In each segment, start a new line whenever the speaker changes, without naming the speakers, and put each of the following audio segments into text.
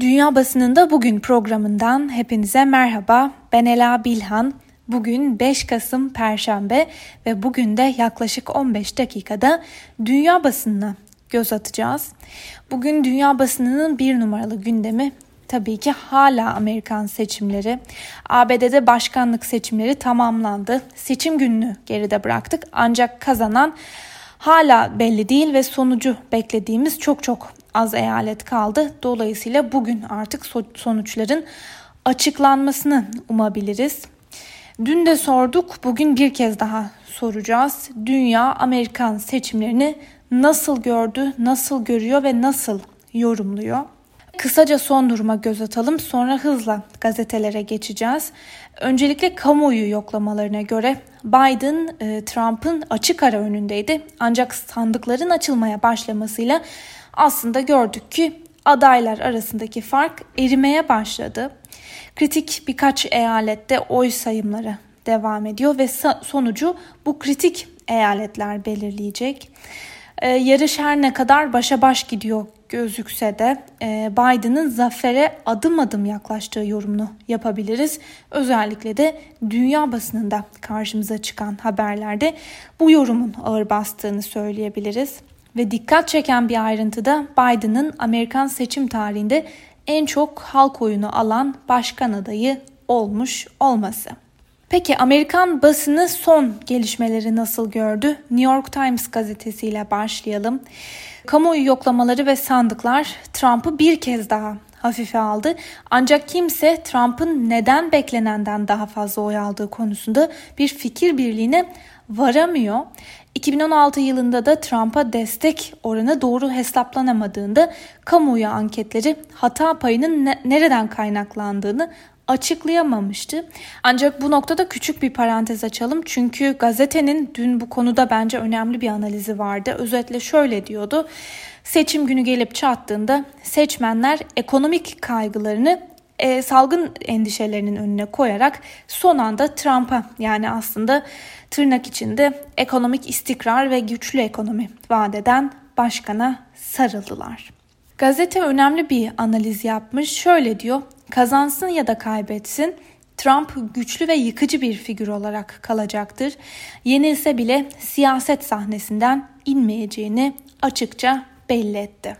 Dünya Basınında Bugün programından hepinize merhaba. Ben Ela Bilhan. Bugün 5 Kasım Perşembe ve bugün de yaklaşık 15 dakikada dünya basınına göz atacağız. Bugün dünya basınının bir numaralı gündemi tabii ki hala Amerikan seçimleri. ABD'de başkanlık seçimleri tamamlandı. Seçim gününü geride bıraktık ancak kazanan hala belli değil ve sonucu beklediğimiz çok çok az eyalet kaldı. Dolayısıyla bugün artık sonuçların açıklanmasını umabiliriz. Dün de sorduk, bugün bir kez daha soracağız. Dünya Amerikan seçimlerini nasıl gördü, nasıl görüyor ve nasıl yorumluyor? Kısaca son duruma göz atalım sonra hızla gazetelere geçeceğiz. Öncelikle kamuoyu yoklamalarına göre Biden e, Trump'ın açık ara önündeydi. Ancak sandıkların açılmaya başlamasıyla aslında gördük ki adaylar arasındaki fark erimeye başladı. Kritik birkaç eyalette oy sayımları devam ediyor ve sonucu bu kritik eyaletler belirleyecek. Ee, yarış her ne kadar başa baş gidiyor gözükse de e, Biden'ın zafere adım adım yaklaştığı yorumunu yapabiliriz. Özellikle de dünya basınında karşımıza çıkan haberlerde bu yorumun ağır bastığını söyleyebiliriz. Ve dikkat çeken bir ayrıntı da Biden'ın Amerikan seçim tarihinde en çok halk oyunu alan başkan adayı olmuş olması. Peki Amerikan basını son gelişmeleri nasıl gördü? New York Times gazetesiyle başlayalım. Kamuoyu yoklamaları ve sandıklar Trump'ı bir kez daha hafife aldı. Ancak kimse Trump'ın neden beklenenden daha fazla oy aldığı konusunda bir fikir birliğine varamıyor. 2016 yılında da Trump'a destek oranı doğru hesaplanamadığında kamuoyu anketleri hata payının ne, nereden kaynaklandığını açıklayamamıştı. Ancak bu noktada küçük bir parantez açalım. Çünkü gazetenin dün bu konuda bence önemli bir analizi vardı. Özetle şöyle diyordu. Seçim günü gelip çattığında seçmenler ekonomik kaygılarını e, salgın endişelerinin önüne koyarak son anda Trump'a yani aslında tırnak içinde ekonomik istikrar ve güçlü ekonomi vadeden başkana sarıldılar. Gazete önemli bir analiz yapmış. Şöyle diyor. Kazansın ya da kaybetsin Trump güçlü ve yıkıcı bir figür olarak kalacaktır. Yenilse bile siyaset sahnesinden inmeyeceğini açıkça belli etti.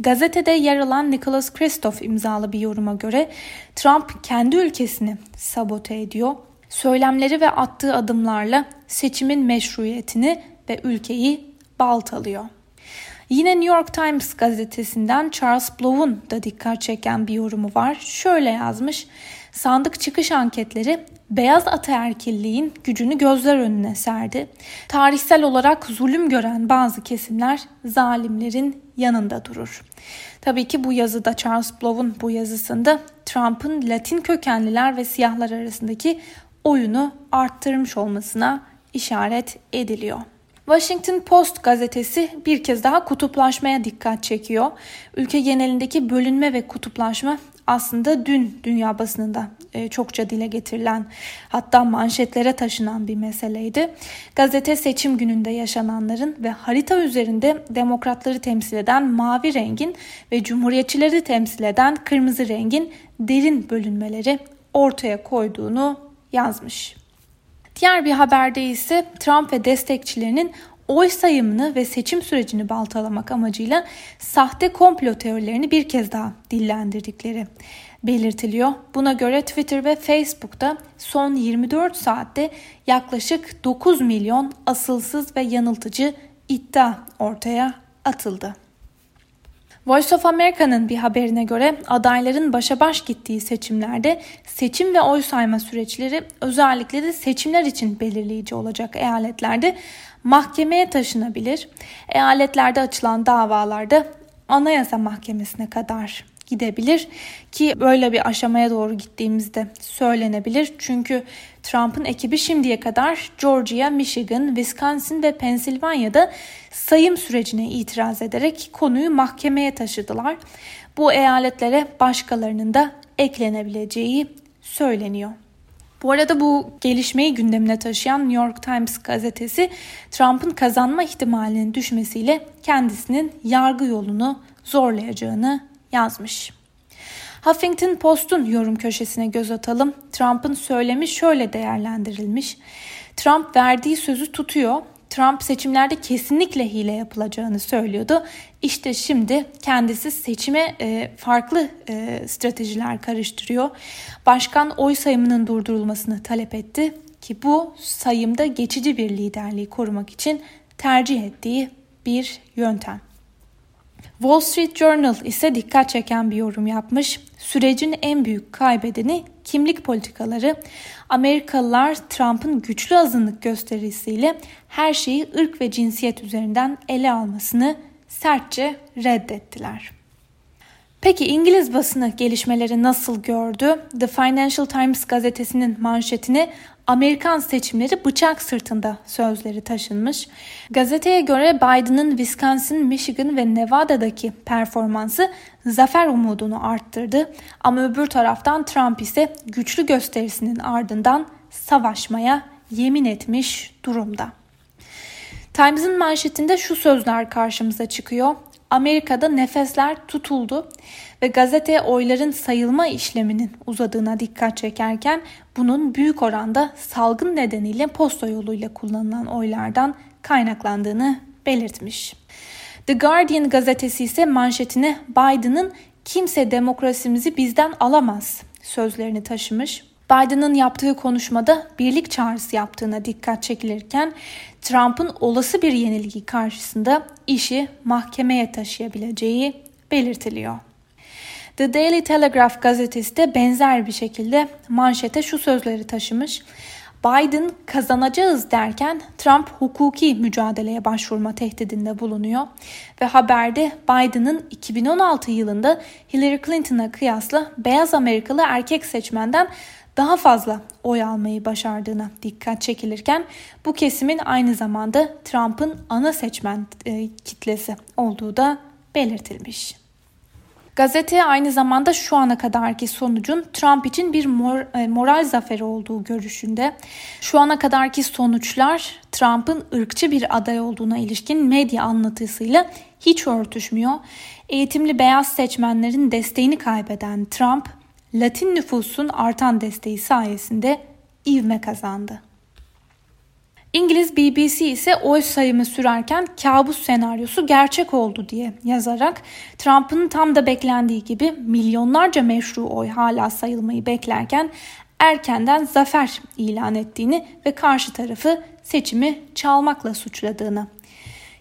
Gazetede yer alan Nicholas Kristof imzalı bir yoruma göre Trump kendi ülkesini sabote ediyor. Söylemleri ve attığı adımlarla seçimin meşruiyetini ve ülkeyi baltalıyor. Yine New York Times gazetesinden Charles Blow'un da dikkat çeken bir yorumu var. Şöyle yazmış. Sandık çıkış anketleri beyaz ataerkilliğin gücünü gözler önüne serdi. Tarihsel olarak zulüm gören bazı kesimler zalimlerin yanında durur. Tabii ki bu yazıda Charles Blow'un bu yazısında Trump'ın Latin kökenliler ve siyahlar arasındaki oyunu arttırmış olmasına işaret ediliyor. Washington Post gazetesi bir kez daha kutuplaşmaya dikkat çekiyor. Ülke genelindeki bölünme ve kutuplaşma aslında dün dünya basınında e, çokça dile getirilen hatta manşetlere taşınan bir meseleydi. Gazete seçim gününde yaşananların ve harita üzerinde demokratları temsil eden mavi rengin ve cumhuriyetçileri temsil eden kırmızı rengin derin bölünmeleri ortaya koyduğunu yazmış. Diğer bir haberde ise Trump ve destekçilerinin oy sayımını ve seçim sürecini baltalamak amacıyla sahte komplo teorilerini bir kez daha dillendirdikleri belirtiliyor. Buna göre Twitter ve Facebook'ta son 24 saatte yaklaşık 9 milyon asılsız ve yanıltıcı iddia ortaya atıldı. Voice of America'nın bir haberine göre adayların başa baş gittiği seçimlerde seçim ve oy sayma süreçleri özellikle de seçimler için belirleyici olacak eyaletlerde mahkemeye taşınabilir. Eyaletlerde açılan davalarda Anayasa Mahkemesi'ne kadar gidebilir ki böyle bir aşamaya doğru gittiğimizde söylenebilir. Çünkü Trump'ın ekibi şimdiye kadar Georgia, Michigan, Wisconsin ve Pennsylvania'da sayım sürecine itiraz ederek konuyu mahkemeye taşıdılar. Bu eyaletlere başkalarının da eklenebileceği söyleniyor. Bu arada bu gelişmeyi gündemine taşıyan New York Times gazetesi Trump'ın kazanma ihtimalinin düşmesiyle kendisinin yargı yolunu zorlayacağını yazmış. Huffington Post'un yorum köşesine göz atalım. Trump'ın söylemi şöyle değerlendirilmiş. Trump verdiği sözü tutuyor. Trump seçimlerde kesinlikle hile yapılacağını söylüyordu. İşte şimdi kendisi seçime e, farklı e, stratejiler karıştırıyor. Başkan oy sayımının durdurulmasını talep etti ki bu sayımda geçici bir liderliği korumak için tercih ettiği bir yöntem. Wall Street Journal ise dikkat çeken bir yorum yapmış. Sürecin en büyük kaybedeni kimlik politikaları. Amerikalılar Trump'ın güçlü azınlık gösterisiyle her şeyi ırk ve cinsiyet üzerinden ele almasını sertçe reddettiler. Peki İngiliz basını gelişmeleri nasıl gördü? The Financial Times gazetesinin manşetini Amerikan seçimleri bıçak sırtında sözleri taşınmış. Gazeteye göre Biden'ın Wisconsin, Michigan ve Nevada'daki performansı zafer umudunu arttırdı. Ama öbür taraftan Trump ise güçlü gösterisinin ardından savaşmaya yemin etmiş durumda. Times'ın manşetinde şu sözler karşımıza çıkıyor. Amerika'da nefesler tutuldu ve gazete oyların sayılma işleminin uzadığına dikkat çekerken bunun büyük oranda salgın nedeniyle posta yoluyla kullanılan oylardan kaynaklandığını belirtmiş. The Guardian gazetesi ise manşetine Biden'ın kimse demokrasimizi bizden alamaz sözlerini taşımış. Biden'ın yaptığı konuşmada birlik çağrısı yaptığına dikkat çekilirken Trump'ın olası bir yenilgi karşısında işi mahkemeye taşıyabileceği belirtiliyor. The Daily Telegraph gazetesi de benzer bir şekilde manşete şu sözleri taşımış. Biden kazanacağız derken Trump hukuki mücadeleye başvurma tehdidinde bulunuyor ve haberde Biden'ın 2016 yılında Hillary Clinton'a kıyasla beyaz Amerikalı erkek seçmenden daha fazla oy almayı başardığına dikkat çekilirken bu kesimin aynı zamanda Trump'ın ana seçmen e, kitlesi olduğu da belirtilmiş. Gazete aynı zamanda şu ana kadarki sonucun Trump için bir mor, e, moral zaferi olduğu görüşünde. Şu ana kadarki sonuçlar Trump'ın ırkçı bir aday olduğuna ilişkin medya anlatısıyla hiç örtüşmüyor. Eğitimli beyaz seçmenlerin desteğini kaybeden Trump, Latin nüfusun artan desteği sayesinde ivme kazandı. İngiliz BBC ise oy sayımı sürerken kabus senaryosu gerçek oldu diye yazarak Trump'ın tam da beklendiği gibi milyonlarca meşru oy hala sayılmayı beklerken erkenden zafer ilan ettiğini ve karşı tarafı seçimi çalmakla suçladığını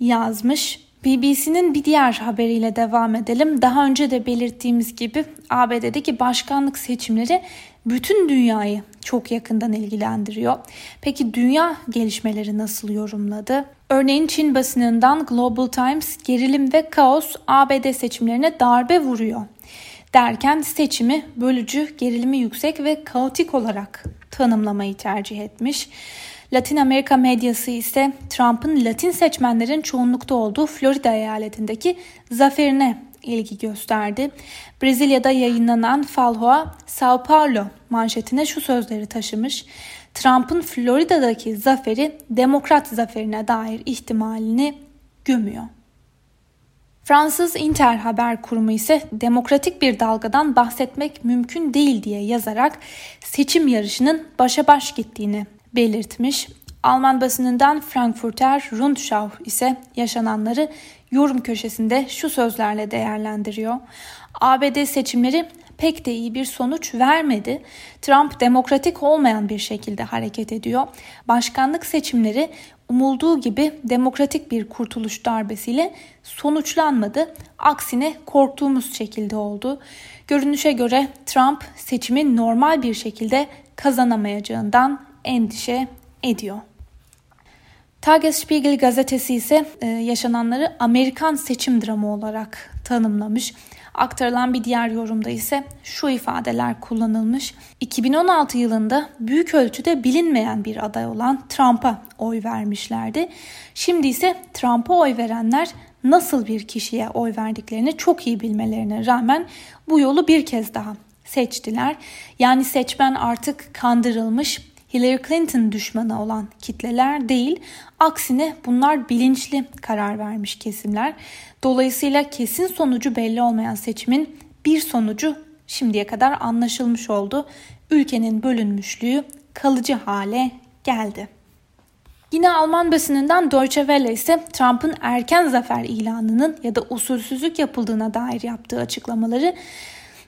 yazmış. BBC'nin bir diğer haberiyle devam edelim. Daha önce de belirttiğimiz gibi ABD'deki başkanlık seçimleri bütün dünyayı çok yakından ilgilendiriyor. Peki dünya gelişmeleri nasıl yorumladı? Örneğin Çin basınından Global Times gerilim ve kaos ABD seçimlerine darbe vuruyor derken seçimi bölücü, gerilimi yüksek ve kaotik olarak tanımlamayı tercih etmiş. Latin Amerika medyası ise Trump'ın Latin seçmenlerin çoğunlukta olduğu Florida eyaletindeki zaferine ilgi gösterdi. Brezilya'da yayınlanan Falhoa Sao Paulo manşetine şu sözleri taşımış. Trump'ın Florida'daki zaferi demokrat zaferine dair ihtimalini gömüyor. Fransız Inter haber kurumu ise demokratik bir dalgadan bahsetmek mümkün değil diye yazarak seçim yarışının başa baş gittiğini belirtmiş. Alman basınından Frankfurter Rundschau ise yaşananları yorum köşesinde şu sözlerle değerlendiriyor. ABD seçimleri pek de iyi bir sonuç vermedi. Trump demokratik olmayan bir şekilde hareket ediyor. Başkanlık seçimleri umulduğu gibi demokratik bir kurtuluş darbesiyle sonuçlanmadı. Aksine korktuğumuz şekilde oldu. Görünüşe göre Trump seçimi normal bir şekilde kazanamayacağından endişe ediyor. Tagesspiegel gazetesi ise e, yaşananları Amerikan seçim dramı olarak tanımlamış. Aktarılan bir diğer yorumda ise şu ifadeler kullanılmış. 2016 yılında büyük ölçüde bilinmeyen bir aday olan Trump'a oy vermişlerdi. Şimdi ise Trump'a oy verenler nasıl bir kişiye oy verdiklerini çok iyi bilmelerine rağmen bu yolu bir kez daha seçtiler. Yani seçmen artık kandırılmış, Hillary Clinton düşmanı olan kitleler değil, aksine bunlar bilinçli karar vermiş kesimler. Dolayısıyla kesin sonucu belli olmayan seçimin bir sonucu şimdiye kadar anlaşılmış oldu. Ülkenin bölünmüşlüğü kalıcı hale geldi. Yine Alman basınından Deutsche Welle ise Trump'ın erken zafer ilanının ya da usulsüzlük yapıldığına dair yaptığı açıklamaları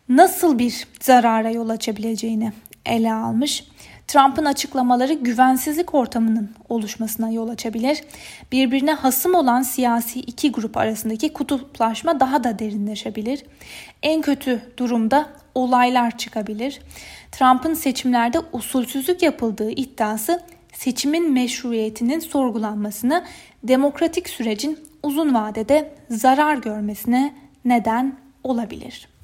nasıl bir zarara yol açabileceğini ele almış. Trump'ın açıklamaları güvensizlik ortamının oluşmasına yol açabilir. Birbirine hasım olan siyasi iki grup arasındaki kutuplaşma daha da derinleşebilir. En kötü durumda olaylar çıkabilir. Trump'ın seçimlerde usulsüzlük yapıldığı iddiası seçimin meşruiyetinin sorgulanmasını, demokratik sürecin uzun vadede zarar görmesine neden olabilir.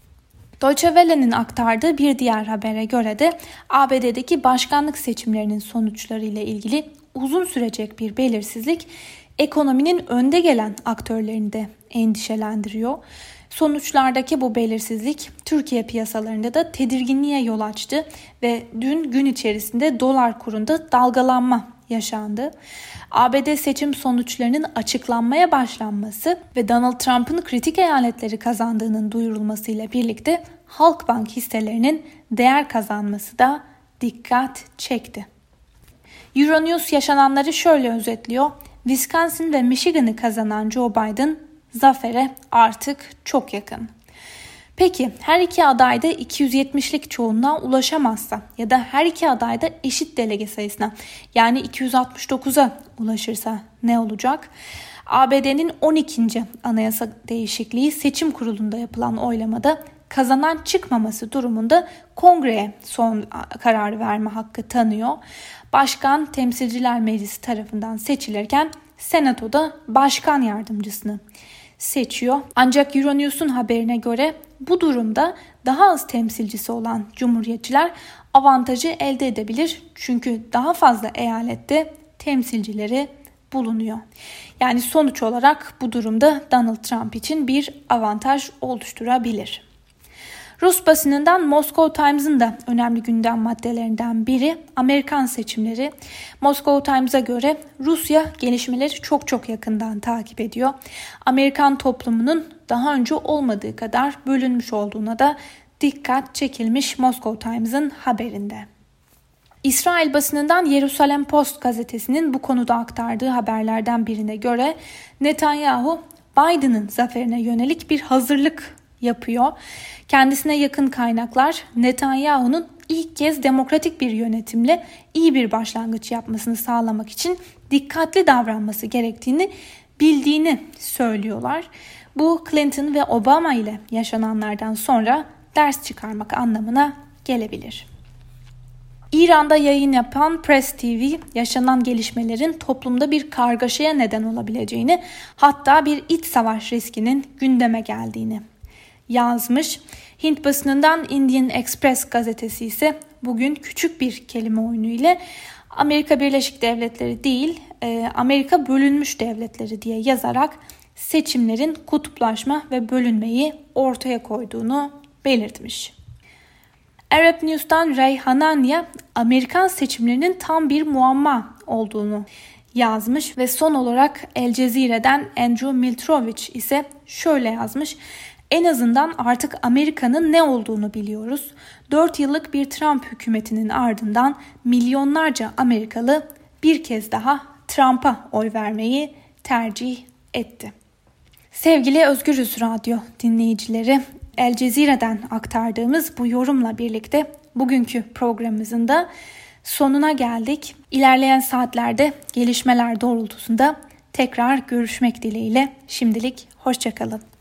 Deutsche Welle'nin aktardığı bir diğer habere göre de ABD'deki başkanlık seçimlerinin sonuçları ile ilgili uzun sürecek bir belirsizlik ekonominin önde gelen aktörlerini de endişelendiriyor. Sonuçlardaki bu belirsizlik Türkiye piyasalarında da tedirginliğe yol açtı ve dün gün içerisinde dolar kurunda dalgalanma yaşandı. ABD seçim sonuçlarının açıklanmaya başlanması ve Donald Trump'ın kritik eyaletleri kazandığının duyurulmasıyla birlikte Halkbank hisselerinin değer kazanması da dikkat çekti. Euronews yaşananları şöyle özetliyor. Wisconsin ve Michigan'ı kazanan Joe Biden zafere artık çok yakın. Peki her iki aday da 270'lik çoğunluğa ulaşamazsa ya da her iki aday da eşit delege sayısına yani 269'a ulaşırsa ne olacak? ABD'nin 12. anayasa değişikliği seçim kurulunda yapılan oylamada kazanan çıkmaması durumunda kongreye son karar verme hakkı tanıyor. Başkan Temsilciler Meclisi tarafından seçilirken Senato'da başkan yardımcısını seçiyor. Ancak Euronews'un haberine göre bu durumda daha az temsilcisi olan cumhuriyetçiler avantajı elde edebilir. Çünkü daha fazla eyalette temsilcileri bulunuyor. Yani sonuç olarak bu durumda Donald Trump için bir avantaj oluşturabilir. Rus basınından Moscow Times'ın da önemli gündem maddelerinden biri Amerikan seçimleri. Moscow Times'a göre Rusya gelişmeleri çok çok yakından takip ediyor. Amerikan toplumunun daha önce olmadığı kadar bölünmüş olduğuna da dikkat çekilmiş Moscow Times'ın haberinde. İsrail basınından Yerusalem Post gazetesinin bu konuda aktardığı haberlerden birine göre Netanyahu Biden'ın zaferine yönelik bir hazırlık yapıyor. Kendisine yakın kaynaklar Netanyahu'nun ilk kez demokratik bir yönetimle iyi bir başlangıç yapmasını sağlamak için dikkatli davranması gerektiğini bildiğini söylüyorlar. Bu Clinton ve Obama ile yaşananlardan sonra ders çıkarmak anlamına gelebilir. İran'da yayın yapan Press TV yaşanan gelişmelerin toplumda bir kargaşaya neden olabileceğini hatta bir iç savaş riskinin gündeme geldiğini yazmış. Hint basınından Indian Express gazetesi ise bugün küçük bir kelime oyunu ile Amerika Birleşik Devletleri değil e, Amerika bölünmüş devletleri diye yazarak seçimlerin kutuplaşma ve bölünmeyi ortaya koyduğunu belirtmiş. Arab News'tan Ray Hanania Amerikan seçimlerinin tam bir muamma olduğunu yazmış ve son olarak El Cezire'den Andrew Miltrovic ise şöyle yazmış. En azından artık Amerika'nın ne olduğunu biliyoruz. 4 yıllık bir Trump hükümetinin ardından milyonlarca Amerikalı bir kez daha Trump'a oy vermeyi tercih etti. Sevgili Özgürüz Radyo dinleyicileri, El Cezire'den aktardığımız bu yorumla birlikte bugünkü programımızın da sonuna geldik. İlerleyen saatlerde gelişmeler doğrultusunda tekrar görüşmek dileğiyle şimdilik hoşçakalın.